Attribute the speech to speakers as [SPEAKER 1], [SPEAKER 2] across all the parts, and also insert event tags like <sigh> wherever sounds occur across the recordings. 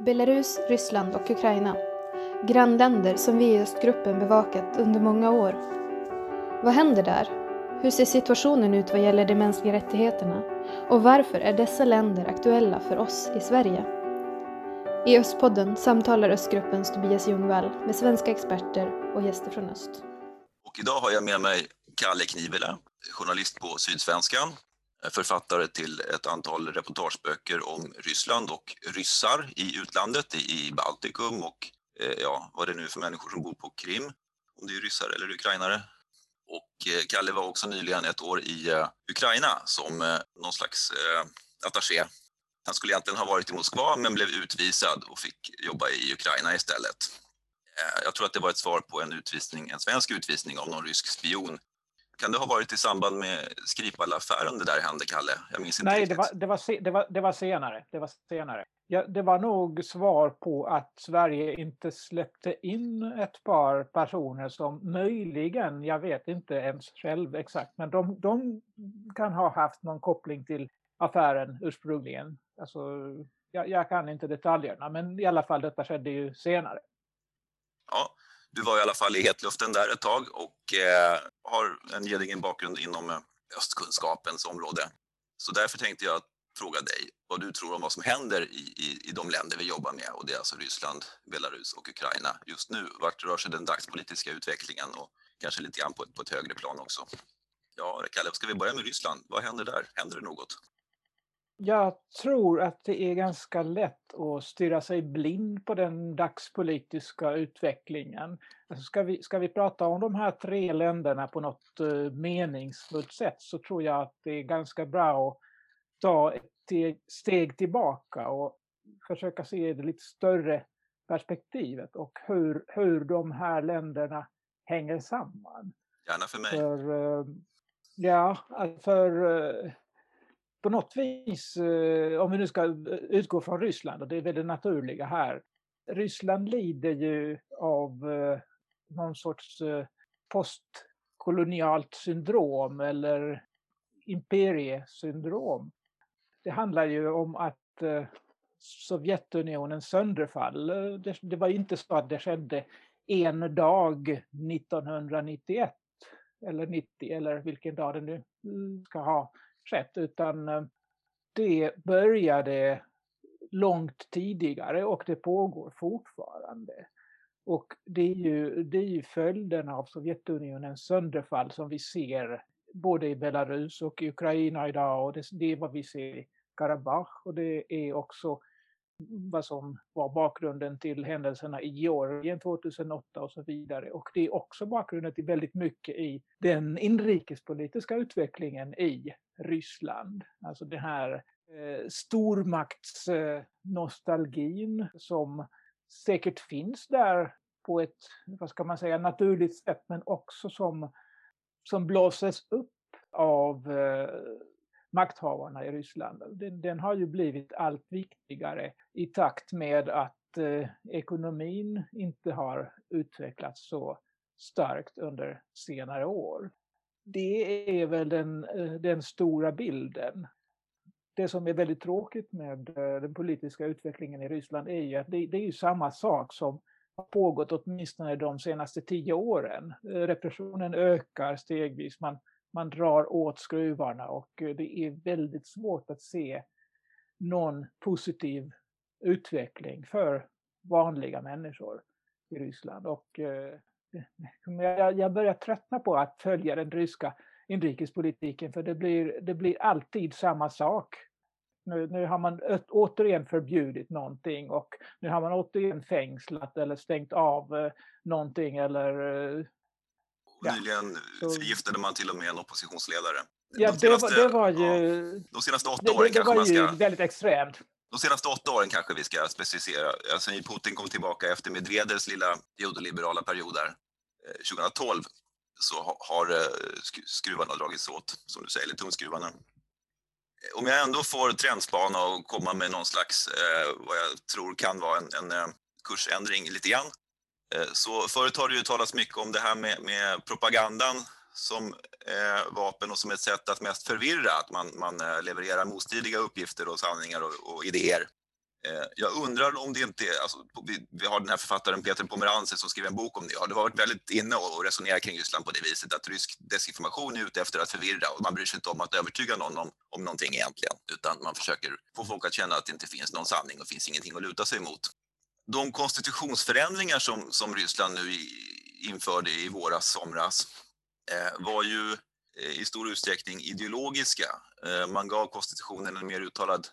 [SPEAKER 1] Belarus, Ryssland och Ukraina. Grannländer som vi i östgruppen bevakat under många år. Vad händer där? Hur ser situationen ut vad gäller de mänskliga rättigheterna? Och varför är dessa länder aktuella för oss i Sverige? I Östpodden samtalar Östgruppens Tobias Ljungvall med svenska experter och gäster från öst.
[SPEAKER 2] Och idag har jag med mig Kalle Knivela, journalist på Sydsvenskan, författare till ett antal reportageböcker om Ryssland och ryssar i utlandet, i Baltikum och eh, ja, vad det nu är för människor som bor på Krim, om det är ryssar eller ukrainare. Och eh, Kalle var också nyligen ett år i eh, Ukraina som någon slags attaché. Han skulle egentligen ha varit i Moskva men blev utvisad och fick jobba i Ukraina istället. Jag tror att det var ett svar på en utvisning, en svensk utvisning av någon rysk spion kan det ha varit i samband med Skripal-affären det där hände, Kalle? Jag minns inte
[SPEAKER 3] Nej,
[SPEAKER 2] riktigt.
[SPEAKER 3] det var, det, var, det, var, det var senare. Det var senare. Ja, det var nog svar på att Sverige inte släppte in ett par personer som möjligen, jag vet inte ens själv exakt, men de, de kan ha haft någon koppling till affären ursprungligen. Alltså, jag, jag kan inte detaljerna, men i alla fall detta skedde ju senare.
[SPEAKER 2] Ja, du var i alla fall i hetluften där ett tag och eh, har en gedigen bakgrund inom eh, östkunskapens område. Så därför tänkte jag fråga dig vad du tror om vad som händer i, i, i de länder vi jobbar med och det är alltså Ryssland, Belarus och Ukraina just nu. Vart rör sig den dagspolitiska utvecklingen och kanske lite grann på, på ett högre plan också? Ja, Kalle, ska vi börja med Ryssland? Vad händer där? Händer det något?
[SPEAKER 3] Jag tror att det är ganska lätt att stirra sig blind på den dagspolitiska utvecklingen. Alltså ska, vi, ska vi prata om de här tre länderna på något uh, meningsfullt sätt så tror jag att det är ganska bra att ta ett steg tillbaka och försöka se det lite större perspektivet och hur, hur de här länderna hänger samman.
[SPEAKER 2] Gärna för mig.
[SPEAKER 3] För, uh, ja, för uh, på något vis, eh, om vi nu ska eh, utgå från Ryssland, och det är väl det naturliga här, Ryssland lider ju av eh, någon sorts postkolonialt syndrom eller imperiesyndrom. Det handlar ju om att Sovjetunionens sönderfall, det, det var inte så att det skedde en dag 1991 eller 90 eller vilken dag det nu mm, ska ha sätt utan eh, det började långt tidigare och det pågår fortfarande. Och det är ju, det är ju följderna av Sovjetunionens sönderfall som vi ser både i Belarus och i Ukraina idag och det, det är vad vi ser i Karabach och det är också vad som var bakgrunden till händelserna i Georgien 2008 och så vidare. Och det är också bakgrunden till väldigt mycket i den inrikespolitiska utvecklingen i Ryssland. Alltså den här eh, stormaktsnostalgin eh, som säkert finns där på ett, vad ska man säga, naturligt sätt men också som, som blåses upp av eh, makthavarna i Ryssland. Den, den, har ju blivit allt viktigare i takt med att eh, ekonomin inte har utvecklats så starkt under senare år. Det är väl den, eh, den stora bilden. Det som är väldigt tråkigt med eh, den politiska utvecklingen i Ryssland är ju att det, det är ju samma sak som har pågått åtminstone de senaste tio åren. Eh, repressionen ökar stegvis. Man man drar åt skruvarna och eh, det är väldigt svårt att se någon positiv utveckling för vanliga människor i Ryssland. Och eh, jag börjar tröttna på att följa den ryska inrikespolitiken för det blir, det blir alltid samma sak. Nu, nu har man återigen förbjudit någonting och nu har man återigen fängslat eller stängt av eh, någonting eller
[SPEAKER 2] Ja. Nyligen så... förgiftade man till och med en oppositionsledare.
[SPEAKER 3] Ja, de senaste, det, var, det var ju...
[SPEAKER 2] Ja, de senaste åtta åren det, kanske man ska...
[SPEAKER 3] väldigt extremt.
[SPEAKER 2] De senaste åtta åren kanske vi ska specificera. Alltså, Putin kom tillbaka efter Medvedevs lilla judoliberala period där, 2012 eh, så har eh, skruvarna dragits åt, som du säger, eller tumskruvarna. Om jag ändå får trendspana och komma med någon slags, eh, vad jag tror kan vara en, en eh, kursändring lite grann, Eh, så förut har det ju talats mycket om det här med, med propagandan som eh, vapen och som ett sätt att mest förvirra, att man, man eh, levererar motstridiga uppgifter och sanningar och, och idéer. Eh, jag undrar om det inte är, alltså, vi, har den här författaren Peter Pomeranze som skrev en bok om det. Har det varit väldigt inne och resonerat kring Ryssland på det viset att rysk desinformation är ute efter att förvirra och man bryr sig inte om att övertyga någon om, om någonting egentligen, utan man försöker få folk att känna att det inte finns någon sanning och finns ingenting att luta sig mot. De konstitutionsförändringar som, som Ryssland nu införde i våras, somras, eh, var ju eh, i stor utsträckning ideologiska. Eh, man gav konstitutionen en mer uttalad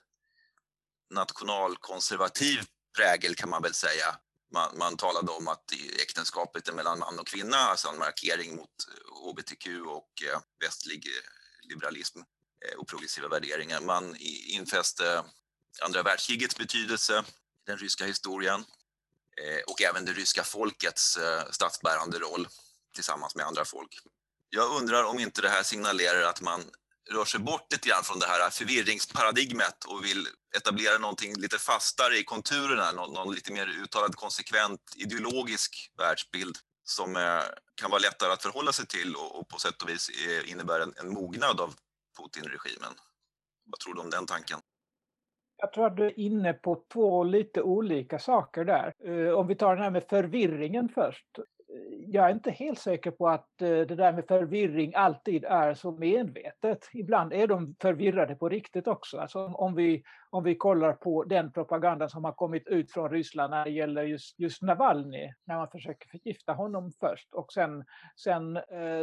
[SPEAKER 2] nationalkonservativ prägel kan man väl säga. Man, man talade om att äktenskapet är mellan man och kvinna, alltså en markering mot eh, hbtq och eh, västlig eh, liberalism eh, och progressiva värderingar. Man infäste andra världskrigets betydelse den ryska historien eh, och även det ryska folkets eh, statsbärande roll tillsammans med andra folk. Jag undrar om inte det här signalerar att man rör sig bort lite grann från det här förvirringsparadigmet och vill etablera någonting lite fastare i konturerna, någon, någon lite mer uttalad konsekvent ideologisk världsbild som eh, kan vara lättare att förhålla sig till och, och på sätt och vis eh, innebär en, en mognad av Putin-regimen. Vad tror du om den tanken?
[SPEAKER 3] Jag tror att du är inne på två lite olika saker där. Eh, om vi tar den här med förvirringen först eh, jag är inte helt säker på att eh, det där med förvirring alltid är så medvetet. Ibland är de förvirrade på riktigt också. Alltså om, vi, om vi kollar på den propaganda som har kommit ut från Ryssland när det gäller just, just Navalny, när man försöker förgifta honom först och sen, sen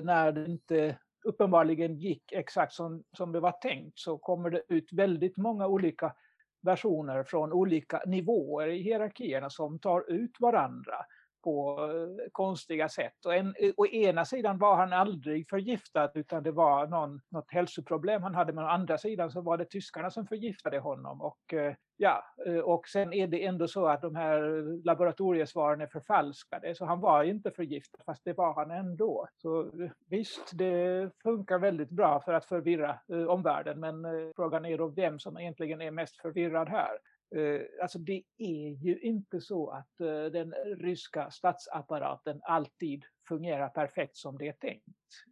[SPEAKER 3] när det inte uppenbarligen gick exakt som, som det var tänkt så kommer det ut väldigt många olika versioner från olika nivåer i hierarkierna som tar ut varandra på eh, konstiga sätt. Och en, eh, å ena sidan var han aldrig förgiftad utan det var någon, något hälsoproblem han hade. Men å andra sidan så var det tyskarna som förgiftade honom. Och, eh, ja, och sen är det ändå så att de här laboratoriesvaren är förfalskade. Så han var inte förgiftad fast det var han ändå. Så visst, det funkar väldigt bra för att förvirra omvärlden. Men frågan är då vem som egentligen är mest förvirrad här. Eh, alltså det är ju inte så att eh, den ryska statsapparaten alltid fungerar perfekt som det är tänkt.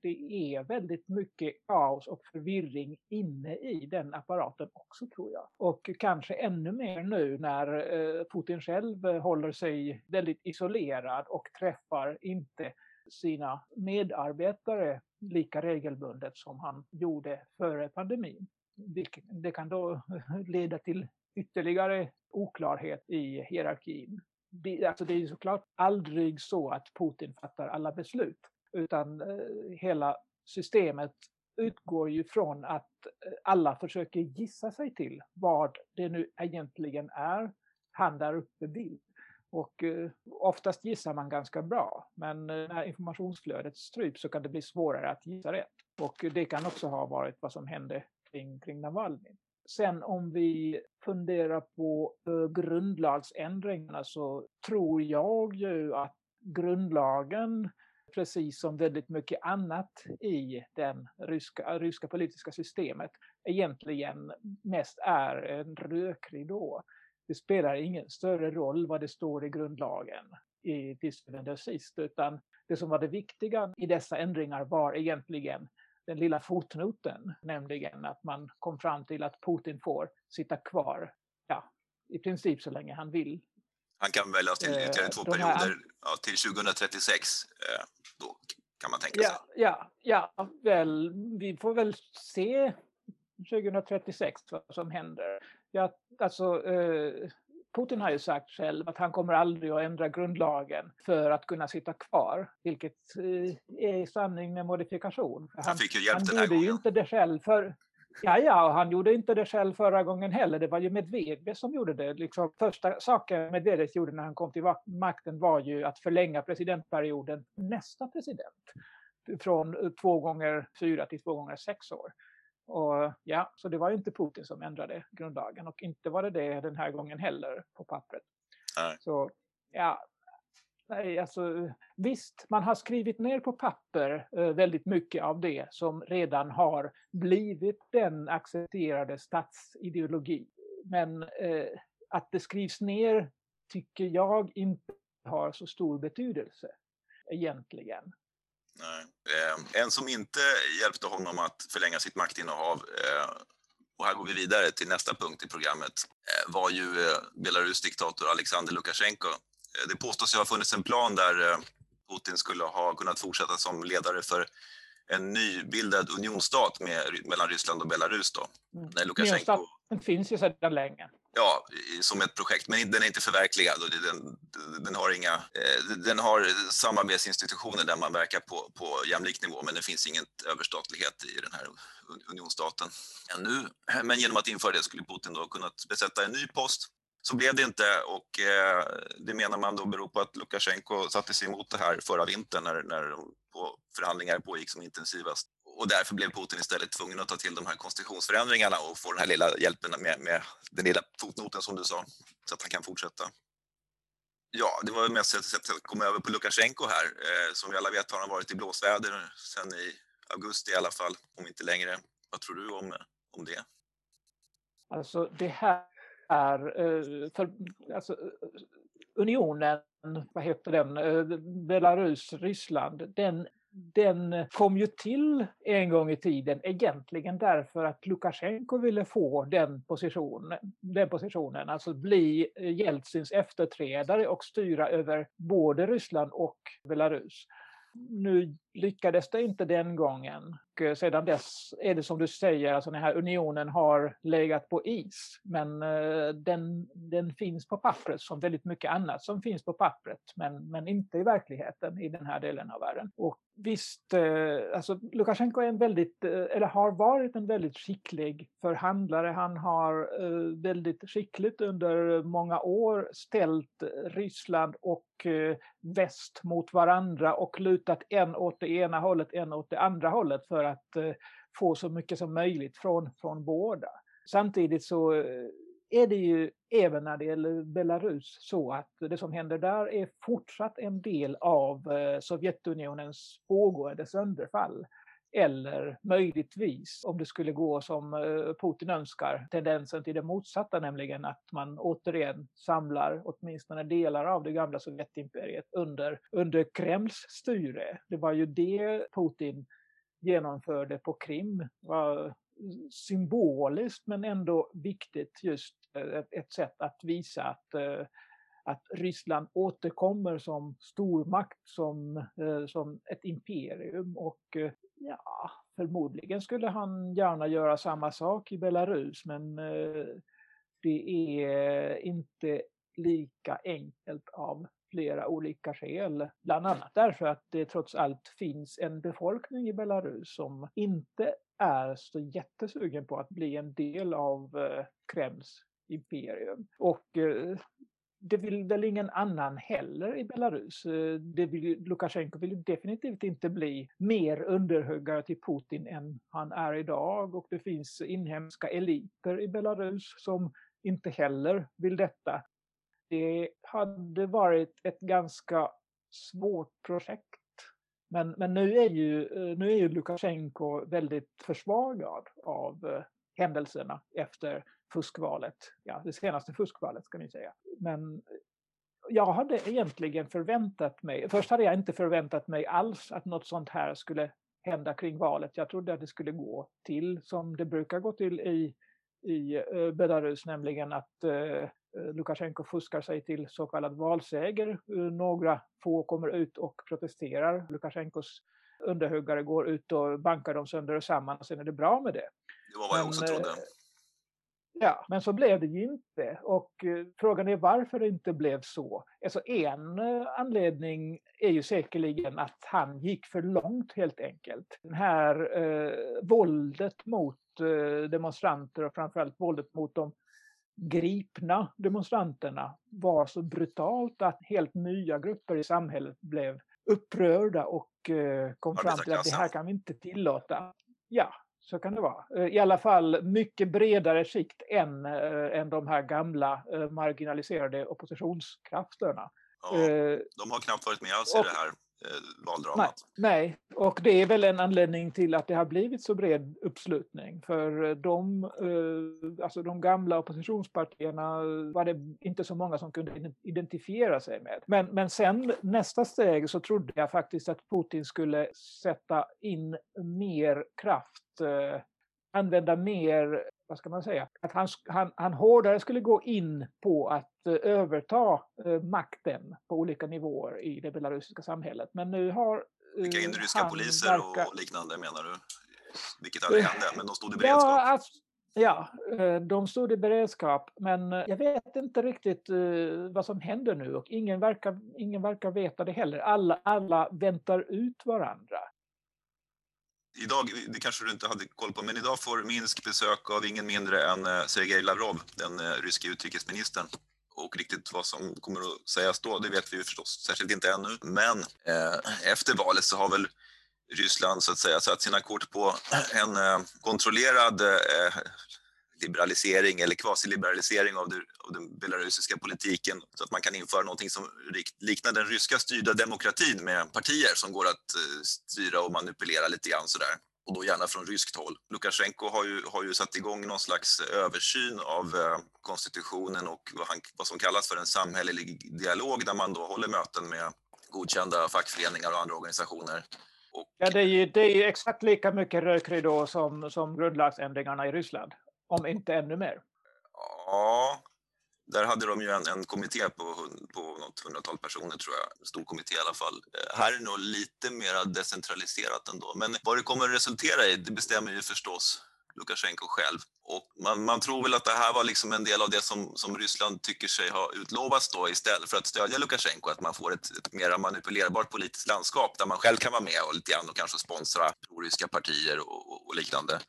[SPEAKER 3] Det är väldigt mycket kaos och förvirring inne i den apparaten också tror jag. Och kanske ännu mer nu när eh, Putin själv håller sig väldigt isolerad och träffar inte sina medarbetare lika regelbundet som han gjorde före pandemin. Det kan då <laughs> leda till ytterligare oklarhet i hierarkin. Det, alltså det är såklart aldrig så att Putin fattar alla beslut, utan eh, hela systemet utgår ju från att eh, alla försöker gissa sig till vad det nu egentligen är han där uppe vill. Och eh, oftast gissar man ganska bra, men eh, när informationsflödet stryps så kan det bli svårare att gissa rätt. Och det kan också ha varit vad som hände kring, kring Navalny. Sen om vi funderar på eh, grundlagsändringarna så tror jag ju att grundlagen precis som väldigt mycket annat i det ryska, ryska politiska systemet egentligen mest är en rökridå. Det spelar ingen större roll vad det står i grundlagen i till syvende och sist, utan det som var det viktiga i dessa ändringar var egentligen den lilla fotnoten, nämligen att man kom fram till att Putin får sitta kvar, ja, i princip så länge han vill.
[SPEAKER 2] Han kan väljas till eh, ytterligare två perioder, här... ja, till 2036, eh, då kan man tänka sig.
[SPEAKER 3] Ja, ja, ja, väl, vi får väl se 2036 vad som händer. Ja, alltså, eh, Putin har ju sagt själv att han kommer aldrig att ändra grundlagen för att kunna sitta kvar, vilket eh, är sanning med modifikation.
[SPEAKER 2] Han, han fick ju hjälp
[SPEAKER 3] han
[SPEAKER 2] den här
[SPEAKER 3] gjorde
[SPEAKER 2] gången.
[SPEAKER 3] inte det själv för Ja, ja, och han gjorde inte det själv förra gången heller. Det var ju Medvedev som gjorde det. Liksom, första saken Medvedev gjorde när han kom till makten var ju att förlänga presidentperioden nästa president. Från två gånger fyra till två gånger sex år. Och ja, så det var ju inte Putin som ändrade grundlagen och inte var det det den här gången heller på pappret.
[SPEAKER 2] Nej.
[SPEAKER 3] Så ja, nej, alltså visst, man har skrivit ner på papper eh, väldigt mycket av det som redan har blivit den accepterade statsideologi. Men eh, att det skrivs ner tycker jag inte har så stor betydelse egentligen.
[SPEAKER 2] Nej. Eh, en som inte hjälpte honom att förlänga sitt maktinnehav eh, och här går vi vidare till nästa punkt i programmet, eh, var ju eh, Belarus diktator Alexander Lukasjenko. Eh, det påstås ju ha funnits en plan där Putin skulle ha kunnat fortsätta som ledare för en nybildad unionsstat med, mellan Ryssland och Belarus. Då.
[SPEAKER 3] Mm. När Lukasjenko... Den finns ju sedan länge.
[SPEAKER 2] Ja, som ett projekt, men den är inte förverkligad. Och den, den, har inga, eh, den har samarbetsinstitutioner där man verkar på, på jämlik nivå, men det finns ingen överstatlighet i den här unionsstaten ännu. Men genom att införa det skulle Putin då kunnat besätta en ny post så blev det inte och eh, det menar man då beror på att Lukasjenko satte sig emot det här förra vintern när, när på förhandlingar pågick som intensivast. Och därför blev Putin istället tvungen att ta till de här konstitutionsförändringarna och få den här lilla hjälpen med, med den lilla fotnoten som du sa, så att han kan fortsätta. Ja, det var mest ett sätt att komma över på Lukasjenko här. Eh, som vi alla vet har han varit i blåsväder sedan i augusti i alla fall, om inte längre. Vad tror du om, om det?
[SPEAKER 3] Alltså det här är, för, alltså, eh, unionen, vad heter den, eh, Belarus, Ryssland, den, den kom ju till en gång i tiden egentligen därför att Lukasjenko ville få den positionen, den positionen, alltså bli Jeltsins efterträdare och styra över både Ryssland och Belarus. Nu lyckades det inte den gången. Och eh, sedan dess är det som du säger, alltså den här unionen har legat på is. Men eh, den, den finns på pappret som väldigt mycket annat som finns på pappret. Men, men inte i verkligheten i den här delen av världen. Och visst, eh, alltså Lukasjenko är en väldigt, eller har varit en väldigt skicklig förhandlare. Han har väldigt skickligt under många år ställt Ryssland och väst mot varandra och lutat en åt det ena hållet, en åt det andra hållet för att eh, få så mycket som möjligt från, från båda. Samtidigt så eh, är det ju även när det gäller Belarus så att det som händer där är fortsatt en del av eh, Sovjetunionens pågående sönderfall. Eller möjligtvis, om det skulle gå som eh, Putin önskar, tendensen till det motsatta, nämligen att man återigen samlar åtminstone delar av det gamla Sovjetimperiet under, under Kremls styre. Det var ju det Putin genomförde på Krim. var eh, symboliskt men ändå viktigt just eh, ett, ett sätt att visa att att Ryssland återkommer som stormakt, som, som ett imperium och Ja, förmodligen skulle han gärna göra samma sak i Belarus men eh, det är inte lika enkelt av flera olika skäl. Bland annat därför att det trots allt finns en befolkning i Belarus som inte är så jättesugen på att bli en del av eh, Kremls imperium. Och eh, det vill väl ingen annan heller i Belarus. Eh, det vill, Lukasjenko vill definitivt inte bli mer underhuggare till Putin än han är idag och det finns inhemska eliter i Belarus som inte heller vill detta. Det hade varit ett ganska svårt projekt. Men, men nu är ju, eh, nu är ju Lukasjenko väldigt försvagad av eh, händelserna efter fuskvalet. Ja, det senaste fuskvalet ska ni säga. Men jag hade egentligen förväntat mig, först hade jag inte förväntat mig alls att något sånt här skulle hända kring valet. Jag trodde att det skulle gå till som det brukar gå till i, i eh, Belarus, nämligen att eh, eh, Lukasjenko fuskar sig till så kallad valseger. Eh, några få kommer ut och protesterar. Lukasjenkos underhuggare går ut och bankar dem sönder och samman och sen är det bra med det.
[SPEAKER 2] Det var vad jag också trodde.
[SPEAKER 3] Ja, men så blev det ju inte. Och eh, frågan är varför det inte blev så. Alltså en eh, anledning är ju säkerligen att han gick för långt helt enkelt. Det här eh, våldet mot eh, demonstranter och framförallt våldet mot de gripna demonstranterna var så brutalt att helt nya grupper i samhället blev upprörda och eh, kom fram till att det här kan vi inte tillåta. Ja, så kan det vara. Eh, I alla fall mycket bredare skikt än, äh, än de här gamla äh, marginaliserade oppositionskrafterna.
[SPEAKER 2] Ja, de har knappt varit med alls och, i det här eh, valdramat.
[SPEAKER 3] Nej, nej, och det är väl en anledning till att det har blivit så bred uppslutning. För de, eh, alltså de gamla oppositionspartierna var det inte så många som kunde identifiera sig med. Men, men sen nästa steg så trodde jag faktiskt att Putin skulle sätta in mer kraft, eh, använda mer vad ska man säga, att han, han, han hårdare skulle gå in på att uh, överta uh, makten på olika nivåer i det belarusiska samhället. Men nu har
[SPEAKER 2] Vilka in ryska poliser verkar... och liknande menar du? Vilket aldrig hände, men de stod i beredskap? Ja, alltså,
[SPEAKER 3] Ja, de stod i beredskap, men jag vet inte riktigt vad som händer nu och ingen verkar, ingen verkar veta det heller. Alla, alla väntar ut varandra
[SPEAKER 2] idag, det kanske du inte hade koll på, men idag får Minsk besök av ingen mindre än eh, Sergej Lavrov, den eh, ryske utrikesministern. Och riktigt vad som kommer att sägas då, det vet vi ju förstås särskilt inte ännu. Men eh, efter valet så har väl Ryssland så att säga satt sina kort på en eh, kontrollerad eh, liberalisering eller kvasiliberalisering av, av den belarusiska politiken så att man kan införa någonting som liknar den ryska styrda demokratin med partier som går att eh, styra och manipulera lite grann sådär och då gärna från ryskt håll. Lukasjenko har ju, har ju satt igång någon slags eh, översyn av eh, konstitutionen och vad, han, vad som kallas för en samhällelig dialog där man då håller möten med godkända fackföreningar och andra organisationer.
[SPEAKER 3] Och... Ja, det är ju det är exakt lika mycket rökridå som, som grundlagsändringarna i Ryssland om inte ännu mer.
[SPEAKER 2] Ja, där hade de ju en, en kommitté på, på något hundratal personer tror jag, en stor kommitté i alla fall. Eh, här är det nog lite mer decentraliserat ändå, men vad det kommer att resultera i, det bestämmer ju förstås Lukasjenko själv. Och man, man, tror väl att det här var liksom en del av det som, som Ryssland tycker sig ha utlovats då istället för att stödja Lukasjenko, att man får ett, ett mer manipulerbart politiskt landskap där man själv kan vara med och lite grann och kanske sponsra ryska partier och, och, och liknande.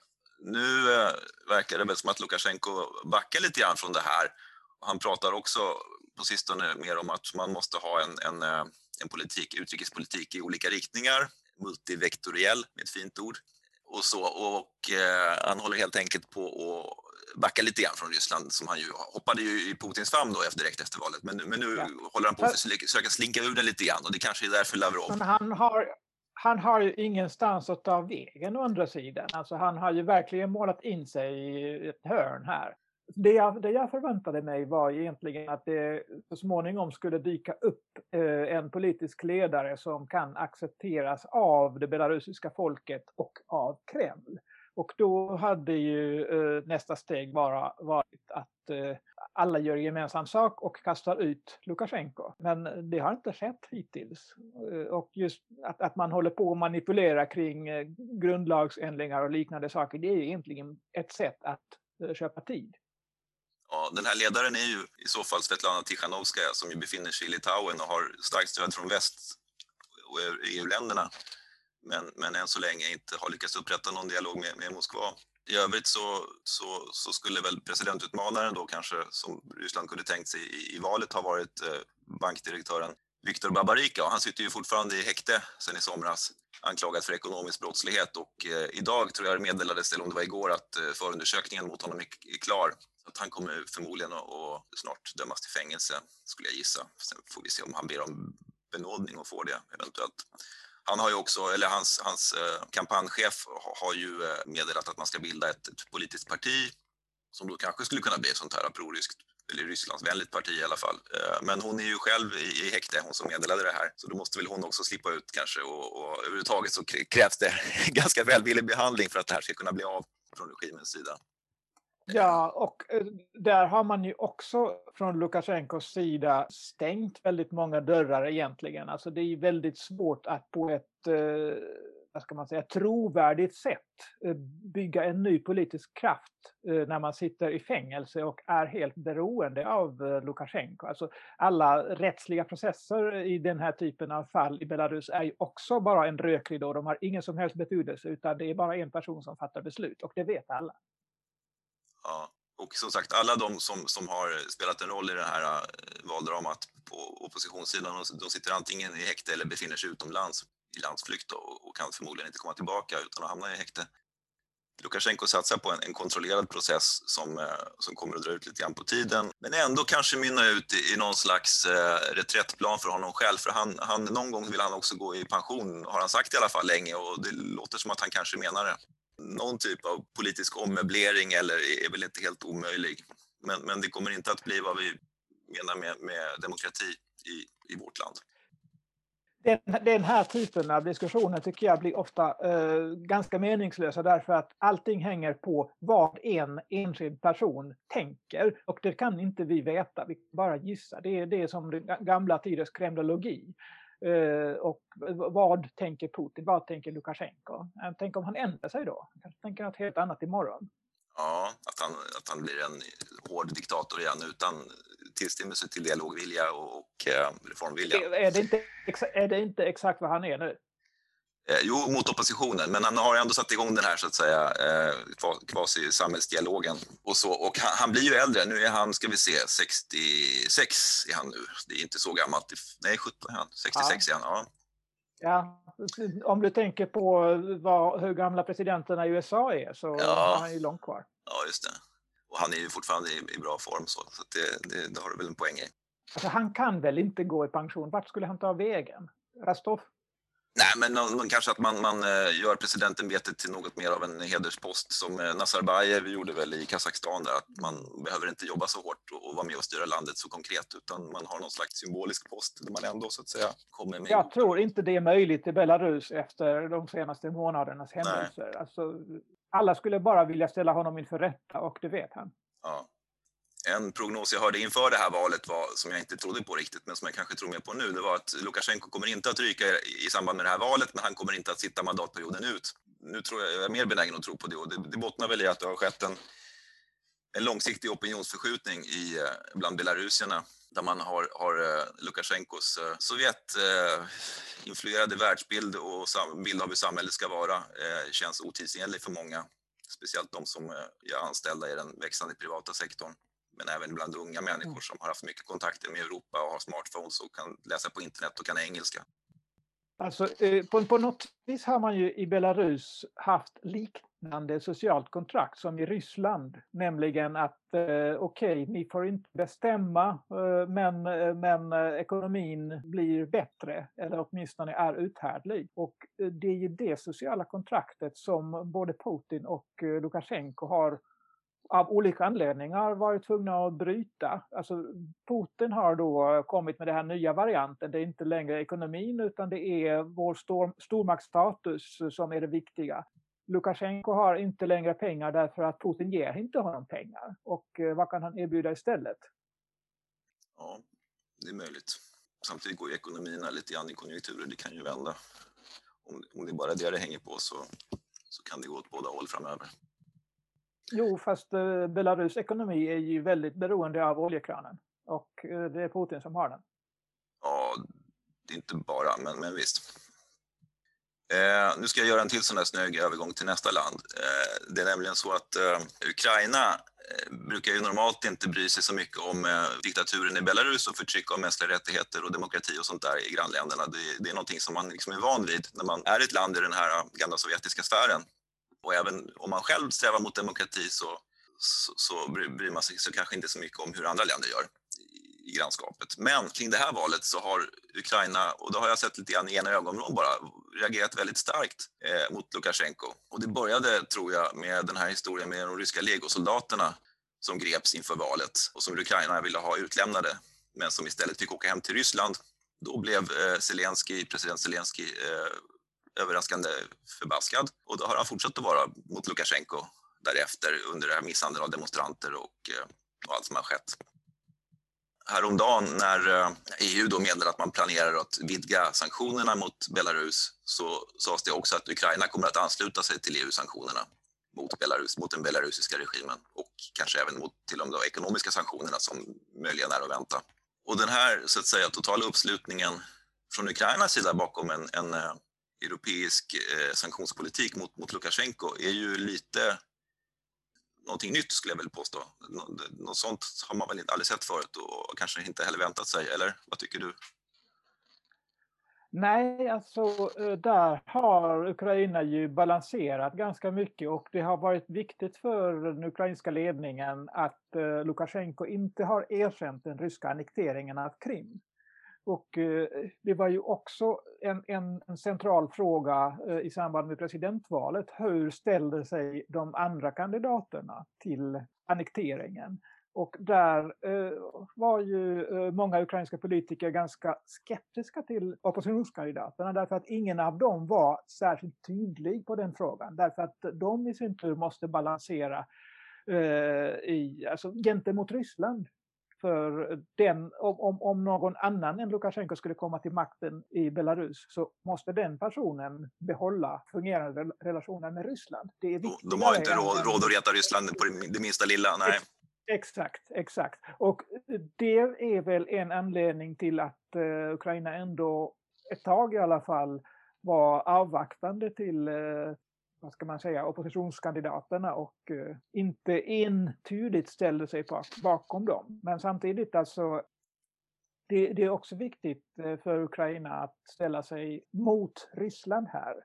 [SPEAKER 2] Nu eh, verkar det väl som att Lukasjenko backar lite grann från det här. Han pratar också på sistone mer om att man måste ha en, en, eh, en politik, utrikespolitik i olika riktningar, multivektoriell med ett fint ord. Och, så, och eh, han håller helt enkelt på att backa lite grann från Ryssland som han ju hoppade ju i Putins famn då efter, direkt efter valet. Men, men nu ja. håller han på att försöka slinka ur den lite grann och det kanske är därför Lavrov...
[SPEAKER 3] Men han har, han har ju ingenstans att ta vägen å andra sidan. Alltså han har ju verkligen målat in sig i ett hörn här. Det jag, det jag förväntade mig var egentligen att det så småningom skulle dyka upp eh, en politisk ledare som kan accepteras av det belarusiska folket och av Kreml. Och då hade ju eh, nästa steg bara varit att eh, alla gör gemensam sak och kastar ut Lukasjenko. Men det har inte skett hittills. Eh, och just att, att man håller på att manipulera kring eh, grundlagsändringar och liknande saker, det är egentligen ett sätt att eh, köpa tid.
[SPEAKER 2] Ja, den här ledaren är ju i så fall Svetlana Tichanovskaja som ju befinner sig i Litauen och har starkt stöd från väst eh, och EU-länderna. Men, men än så länge inte har lyckats upprätta någon dialog med, med Moskva. I övrigt så, så, så, skulle väl presidentutmanaren då kanske, som Ryssland kunde tänkt sig i, i valet, ha varit eh, bankdirektören Viktor Babarika. Han sitter ju fortfarande i häkte sedan i somras anklagad för ekonomisk brottslighet och eh, idag tror jag det meddelades, eller om det var igår, att eh, förundersökningen mot honom är, är klar. Att han kommer förmodligen att, att snart dömas till fängelse, skulle jag gissa. Sen får vi se om han ber om benådning och får det eventuellt. Han har ju också, eller hans, hans eh, kampanjchef har ju eh, meddelat att man ska bilda ett, ett politiskt parti som då kanske skulle kunna bli ett sånt här proryskt eller Rysslandsvänligt parti i alla fall. Eh, men hon är ju själv i, i häkte, hon som meddelade det här. Så då måste väl hon också slippa ut kanske och, och överhuvudtaget så krävs det <laughs> ganska välvillig behandling för att det här ska kunna bli av från regimens sida.
[SPEAKER 3] Ja, och eh, där har man ju också från Lukasjenkos sida stängt väldigt många dörrar egentligen. Alltså det är väldigt svårt att på ett eh, vad ska man säga, trovärdigt sätt eh, bygga en ny politisk kraft när man sitter i fängelse och är helt beroende av Lukasjenko. Alltså alla rättsliga processer i den här typen av fall i Belarus är ju också bara en rökridå. De har ingen som helst betydelse utan det är bara en person som fattar beslut och det vet alla.
[SPEAKER 2] Ja. Och som sagt, alla de som, som har spelat en roll i det här eh, valdramat på oppositionssidan, de sitter antingen i häkte eller befinner sig utomlands i landsflykt och, och kan förmodligen inte komma tillbaka utan att hamna i häkte. Lukasjenko satsar på en, en, kontrollerad process som, eh, som kommer att dra ut lite grann på tiden, men ändå kanske mynna ut i, i någon slags eh, reträttplan för honom själv. För han, han, någon gång vill han också gå i pension, har han sagt i alla fall länge och det låter som att han kanske menar det någon typ av politisk ommöblering eller är väl inte helt omöjlig. Men, men det kommer inte att bli vad vi menar med, med demokrati i, i vårt land.
[SPEAKER 3] den, den här typen av diskussioner tycker jag blir ofta eh, ganska meningslösa därför att allting hänger på vad en enskild person tänker. Och det kan inte vi veta, vi kan bara gissa. Det är, det är som gamla tidens kremlologi. Eh, och vad tänker Putin? Vad tänker Lukasjenko? Tänk om han ändrar sig då? Kanske tänker något helt annat imorgon.
[SPEAKER 2] Ja, att han, att han blir en hård diktator igen utan tillstymmelse till dialogvilja och, och eh, reformvilja.
[SPEAKER 3] Är det, inte, är det inte exakt vad han är nu?
[SPEAKER 2] Eh, jo, mot oppositionen, men han har ändå satt igång den här så att säga eh, kvasi-samhällsdialogen. Och, så, och han, han, blir ju äldre, nu är han, ska vi se, 66 är han nu. Det är inte så gammalt, nej 17 är han, 66 ja. är han. Ja.
[SPEAKER 3] Ja, om du tänker på vad, hur gamla presidenterna i USA är så ja. har han ju långt kvar.
[SPEAKER 2] Ja, just det. Och han är ju fortfarande i, i bra form så, så det, det, det, har du väl en poäng i.
[SPEAKER 3] Alltså, han kan väl inte gå i pension? Vart skulle han ta vägen? Rostov?
[SPEAKER 2] Nej, men någon, kanske att man, man eh, gör presidentämbetet till något mer av en hederspost som eh, Nazarbayev gjorde väl i Kazakstan där, att man behöver inte jobba så hårt och, och vara med och styra landet så konkret utan man har någon slags symbolisk post där man ändå så att säga kommer med.
[SPEAKER 3] Jag tror inte det är möjligt i Belarus efter de senaste månadernas händelser. Alltså, alla skulle bara vilja ställa honom inför rätta och det vet han.
[SPEAKER 2] Ja en prognos jag hörde inför det här valet var, som jag inte trodde på riktigt, men som jag kanske tror mer på nu, det var att Lukasjenko kommer inte att ryka i samband med det här valet, men han kommer inte att sitta mandatperioden ut. Nu tror jag, jag är mer benägen att tro på det och det, det bottnar väl i att det har skett en, en långsiktig opinionsförskjutning i, eh, bland belarusierna där man har, har eh, Lukasjenkos eh, Sovjet-influerade världsbild och bild av hur samhället ska vara känns otidsenlig för många. Speciellt de som är anställda i den växande privata sektorn men även bland unga människor mm. som har haft mycket kontakter med Europa och har smartphones och kan läsa på internet och kan engelska.
[SPEAKER 3] Alltså, eh, på, på något vis har man ju i Belarus haft liknande socialt kontrakt som i Ryssland. Nämligen att eh, okej, okay, ni får inte bestämma eh, men, men ekonomin blir bättre eller åtminstone är uthärdlig. Och det är ju det sociala kontraktet som både Putin och Lukasjenko har av olika anledningar varit tvungna att bryta. Alltså Putin har då kommit med den här nya varianten. Det är inte längre ekonomin utan det är vår stor, stormaktsstatus som är det viktiga. Lukasjenko har inte längre pengar därför att Putin ger inte honom pengar. Och eh, vad kan han erbjuda istället?
[SPEAKER 2] Ja, det är möjligt. Samtidigt går ju ekonomierna lite grann i konjunkturer. Det kan ju vända. Om, om det är bara det det hänger på så, så kan det gå åt båda håll framöver.
[SPEAKER 3] Jo, fast eh, Belarus ekonomi är ju väldigt beroende av oljekranen. Och eh, det är Putin som har den.
[SPEAKER 2] Ja, det är inte bara, men, men visst. Eh, nu ska jag göra en till sån där snygg övergång till nästa land. Eh, det är nämligen så att eh, Ukraina eh, brukar ju normalt inte bry sig så mycket om eh, diktaturen i Belarus och förtryck av mänskliga rättigheter och demokrati och sånt där i grannländerna. Det, det är någonting som man liksom är van vid när man är ett land i den här eh, gamla sovjetiska sfären. Och även om man själv strävar mot demokrati så, så, så bryr man sig så kanske inte så mycket om hur andra länder gör i grannskapet. Men kring det här valet så har Ukraina, och det har jag sett lite grann i ena ögonvrån bara, reagerat väldigt starkt eh, mot Lukasjenko. Och det började, tror jag, med den här historien med de ryska legosoldaterna som greps inför valet och som Ukraina ville ha utlämnade, men som istället fick åka hem till Ryssland. Då blev eh, Zelensky, president Zelensky eh, överraskande förbaskad. Och då har han fortsatt att vara mot Lukasjenko därefter under det här misshandeln av demonstranter och, eh, och allt som har skett. Häromdagen när eh, EU då meddelade att man planerar att vidga sanktionerna mot Belarus så sades det också att Ukraina kommer att ansluta sig till EU-sanktionerna mot Belarus, mot den belarusiska regimen och kanske även mot till och med de ekonomiska sanktionerna som möjligen är att vänta. Och den här så att säga totala uppslutningen från Ukrainas sida bakom en, en eh, europeisk eh, sanktionspolitik mot, mot Lukasjenko är ju lite någonting nytt skulle jag väl påstå. Nå, något sånt har man väl aldrig sett förut och kanske inte heller väntat sig, eller vad tycker du?
[SPEAKER 3] Nej, alltså eh, där har Ukraina ju balanserat ganska mycket och det har varit viktigt för den ukrainska ledningen att eh, Lukasjenko inte har erkänt den ryska annekteringen av Krim. Och eh, det var ju också en, en, en central fråga eh, i samband med presidentvalet. Hur ställde sig de andra kandidaterna till annekteringen? Och där eh, var ju eh, många ukrainska politiker ganska skeptiska till oppositionskandidaterna därför att ingen av dem var särskilt tydlig på den frågan. Därför att de i sin tur måste balansera eh, i, alltså, gentemot Ryssland. För den, om, om någon annan än Lukasjenko skulle komma till makten i Belarus så måste den personen behålla fungerande relationer med Ryssland.
[SPEAKER 2] Det är de har inte råd, råd att reta Ryssland på det minsta lilla. Nej.
[SPEAKER 3] Exakt, exakt. Och det är väl en anledning till att uh, Ukraina ändå ett tag i alla fall var avvaktande till uh, vad ska man säga, oppositionskandidaterna och eh, inte entydigt ställde sig bakom dem. Men samtidigt alltså, det, det är också viktigt eh, för Ukraina att ställa sig mot Ryssland här.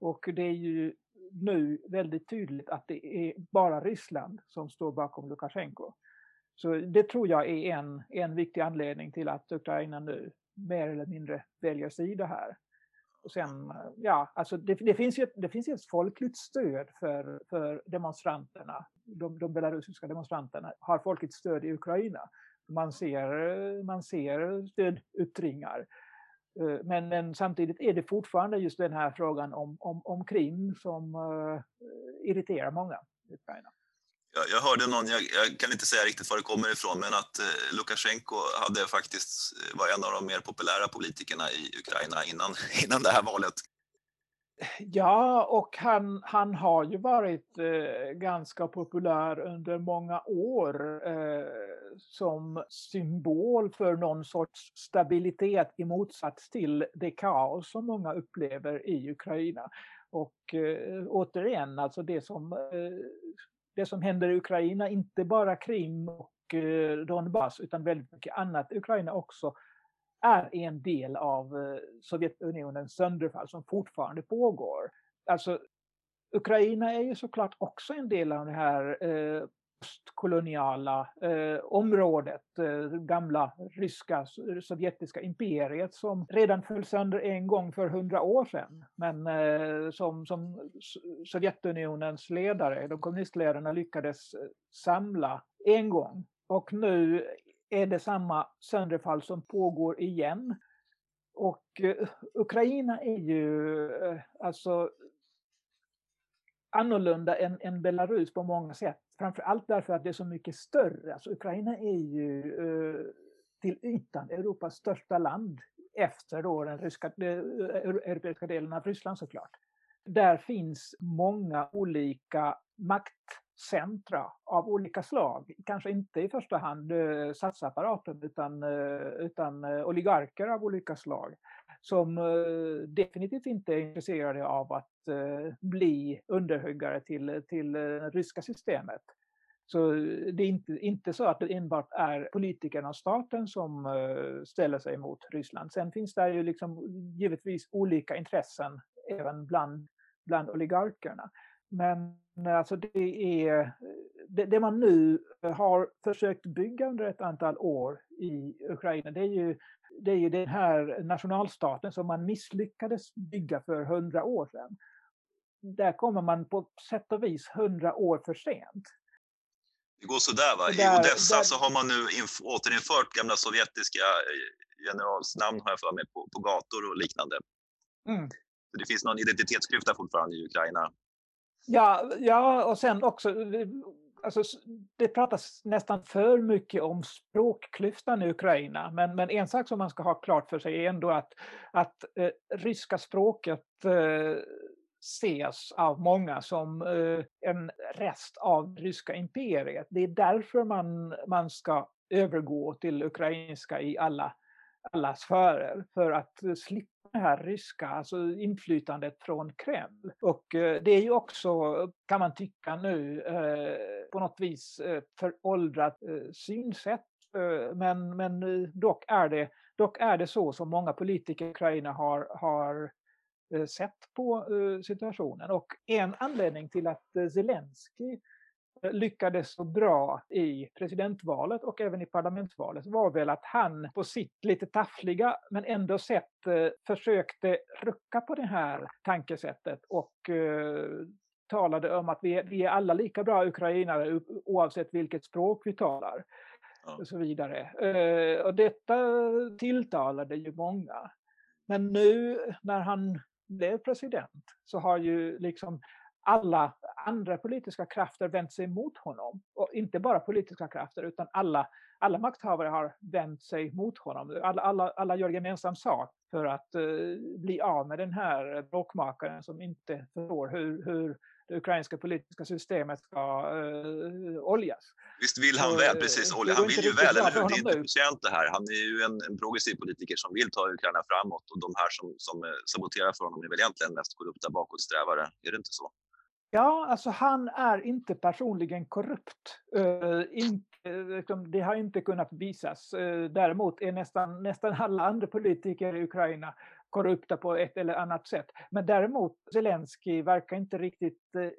[SPEAKER 3] Och det är ju nu väldigt tydligt att det är bara Ryssland som står bakom Lukasjenko. Så det tror jag är en, en viktig anledning till att Ukraina nu mer eller mindre väljer sida här. Och sen, ja, alltså det, det, finns ju, det finns ju ett folkligt stöd för, för demonstranterna. De, de belarusiska demonstranterna har folkets stöd i Ukraina. Man ser, man ser stödyttringar. Eh, men, men, samtidigt är det fortfarande just den här frågan om, om, om Krim som uh, irriterar många i Ukraina.
[SPEAKER 2] Jag, jag hörde någon, jag, jag, kan inte säga riktigt var det kommer ifrån, men att eh, Lukasjenko hade faktiskt, eh, var en av de mer populära politikerna i Ukraina innan, <laughs> innan det här valet.
[SPEAKER 3] Ja, och han, han har ju varit eh, ganska populär under många år eh, som symbol för någon sorts stabilitet i motsats till det kaos som många upplever i Ukraina. Och eh, återigen, alltså det som, eh, det som händer i Ukraina, inte bara Krim och eh, Donbass utan väldigt mycket annat i Ukraina också, är en del av eh, Sovjetunionens sönderfall som fortfarande pågår. Alltså, Ukraina är ju såklart också en del av det här eh, postkoloniala eh, området, eh, gamla ryska, sovjetiska imperiet som redan föll sönder en gång för hundra år sedan. Men eh, som, som Sovjetunionens ledare, de kommunistledarna, lyckades eh, samla en gång. Och nu är det samma sönderfall som pågår igen. Och eh, Ukraina är ju eh, alltså annorlunda än, än, Belarus på många sätt. Framför allt därför att det är så mycket större. Alltså Ukraina är ju eh, till ytan Europas största land efter då den ryska, eh, europeiska delen av Ryssland såklart. Där finns många olika maktcentra av olika slag. Kanske inte i första hand eh, statsapparaten utan, eh, utan eh, oligarker av olika slag som eh, definitivt inte är intresserade av att eh, bli underhuggare till, till eh, det ryska systemet. Så det är inte, inte så att det enbart är politikerna och staten som ställer sig mot Ryssland. Sen finns det ju liksom givetvis olika intressen även bland, bland oligarkerna. Men alltså det är det, det, man nu har försökt bygga under ett antal år i Ukraina, det är ju, det är ju den här nationalstaten som man misslyckades bygga för hundra år sedan. Där kommer man på sätt och vis hundra år för sent.
[SPEAKER 2] Det går sådär va? I Odessa där, så har man nu återinfört gamla sovjetiska eh, generalsnamn har jag för mig på, på gator och liknande. Mm. Så det finns någon identitetsklyfta fortfarande i Ukraina
[SPEAKER 3] Ja, ja, och sen också, alltså, det pratas nästan för mycket om språkklyftan i Ukraina. Men, men en sak som man ska ha klart för sig är ändå att, att eh, ryska språket eh, ses av många som eh, en rest av ryska imperiet. Det är därför man, man ska övergå till ukrainska i alla, alla sfärer. För att slippa det här ryska alltså inflytandet från Kreml. Och eh, det är ju också, kan man tycka nu, eh, på något vis föråldrat eh, synsätt. Men, men dock, är det, dock är det så som många politiker i Ukraina har, har sett på situationen. Och en anledning till att Zelensky lyckades så bra i presidentvalet och även i parlamentsvalet var väl att han på sitt lite taffliga men ändå sätt eh, försökte rucka på det här tankesättet och eh, talade om att vi är, vi är alla lika bra ukrainare oavsett vilket språk vi talar. Och så vidare. Eh, och detta tilltalade ju många. Men nu när han blev president så har ju liksom alla andra politiska krafter vänt sig mot honom. Och inte bara politiska krafter utan alla, alla makthavare har vänt sig mot honom. Alla, alla, alla gör gemensam sak för att uh, bli av med den här bråkmakaren som inte förstår hur, hur det ukrainska politiska systemet ska uh, oljas.
[SPEAKER 2] Visst vill han väl, precis. Uh, han vill ju väl, eller hur? Det är inte förtjänt det här. Han är ju en, en progressiv politiker som vill ta Ukraina framåt och de här som, som saboterar för honom är väl egentligen mest korrupta bakåtsträvare. Är det inte så?
[SPEAKER 3] Ja, alltså han är inte personligen korrupt. Uh, inte, liksom, det har inte kunnat visas. Uh, eh, däremot är nästan, nästan alla andra politiker i Ukraina korrupta på ett eller annat sätt. Men däremot Zelensky verkar inte riktigt uh,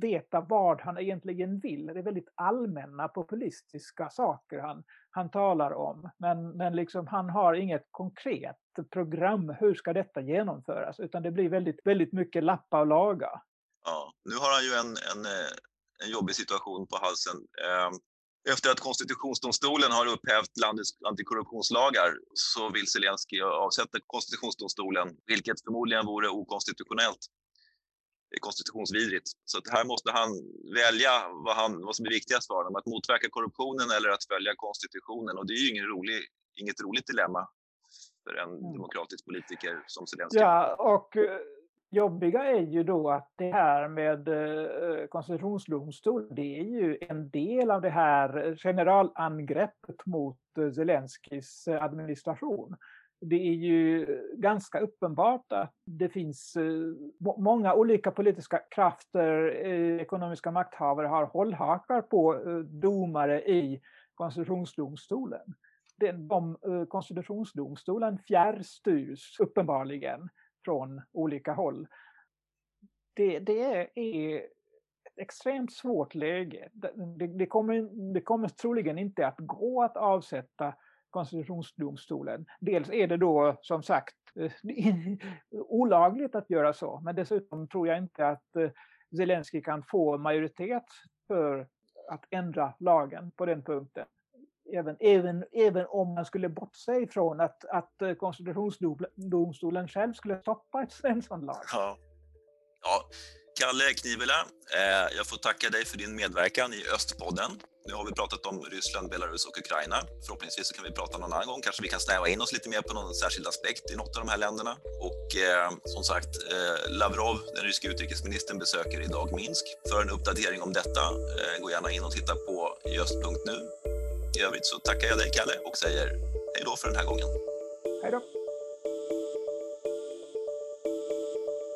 [SPEAKER 3] veta vad han egentligen vill. Det är väldigt allmänna populistiska saker han, han talar om. Men, men liksom, han har inget konkret program. Hur ska detta genomföras? Utan det blir väldigt, väldigt mycket lappa och laga.
[SPEAKER 2] Ja, nu har han ju en, en, eh, en jobbig situation på halsen. Ehm, efter att konstitutionsdomstolen har upphävt landets antikorruptionslagar så vill Zelensky avsätta konstitutionsdomstolen, vilket förmodligen vore okonstitutionellt konstitutionsvidrigt. Så att här måste han välja vad, han, vad som är viktigast för honom, att motverka korruptionen eller att följa konstitutionen. Och det är ju ingen rolig, inget roligt dilemma för en mm. demokratisk politiker som Zelensky.
[SPEAKER 3] Ja, och eh, jobbiga är ju då att det här med eh, konstitutionsdomstol, det är ju en del av det här eh, generalangreppet mot eh, Zelenskyjs Zelenskis administration. Det är ju ganska uppenbart att det finns många olika politiska krafter, ekonomiska makthavare har hållhakar på domare i konstitutionsdomstolen. De, konstitutionsdomstolen fjärrstyrs uppenbarligen från olika håll. Det, det är ett extremt svårt läge. Det, det, kommer, det kommer troligen inte att gå att avsätta konstitutionsdomstolen. Dels är det då som sagt eh, <laughs> olagligt att göra så, men dessutom tror jag inte att eh, Zelensky kan få majoritet för att ändra lagen på den punkten även, även, även om man skulle bortse ifrån att, att eh, konstitutionsdomstolen själv skulle stoppa <laughs> en sån lag.
[SPEAKER 2] Ja. ja. Kalle Knivela, eh, jag får tacka dig för din medverkan i Östpodden. Nu har vi pratat om Ryssland, Belarus och Ukraina. Förhoppningsvis så kan vi prata någon annan gång. Kanske vi kan snäva in oss lite mer på någon särskild aspekt i något av de här länderna. Och eh, som sagt, eh, Lavrov, den ryska utrikesministern, besöker idag Minsk. För en uppdatering om detta, eh, gå gärna in och titta på just.nu i övrigt så tackar jag dig, Kalle, och säger hej då för den här gången.
[SPEAKER 3] Hej då.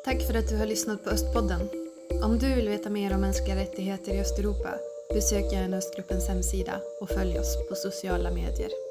[SPEAKER 1] Tack för att du har lyssnat på Östpodden. Om du vill veta mer om mänskliga rättigheter i Östeuropa, besök gärna Östgruppens hemsida och följ oss på sociala medier.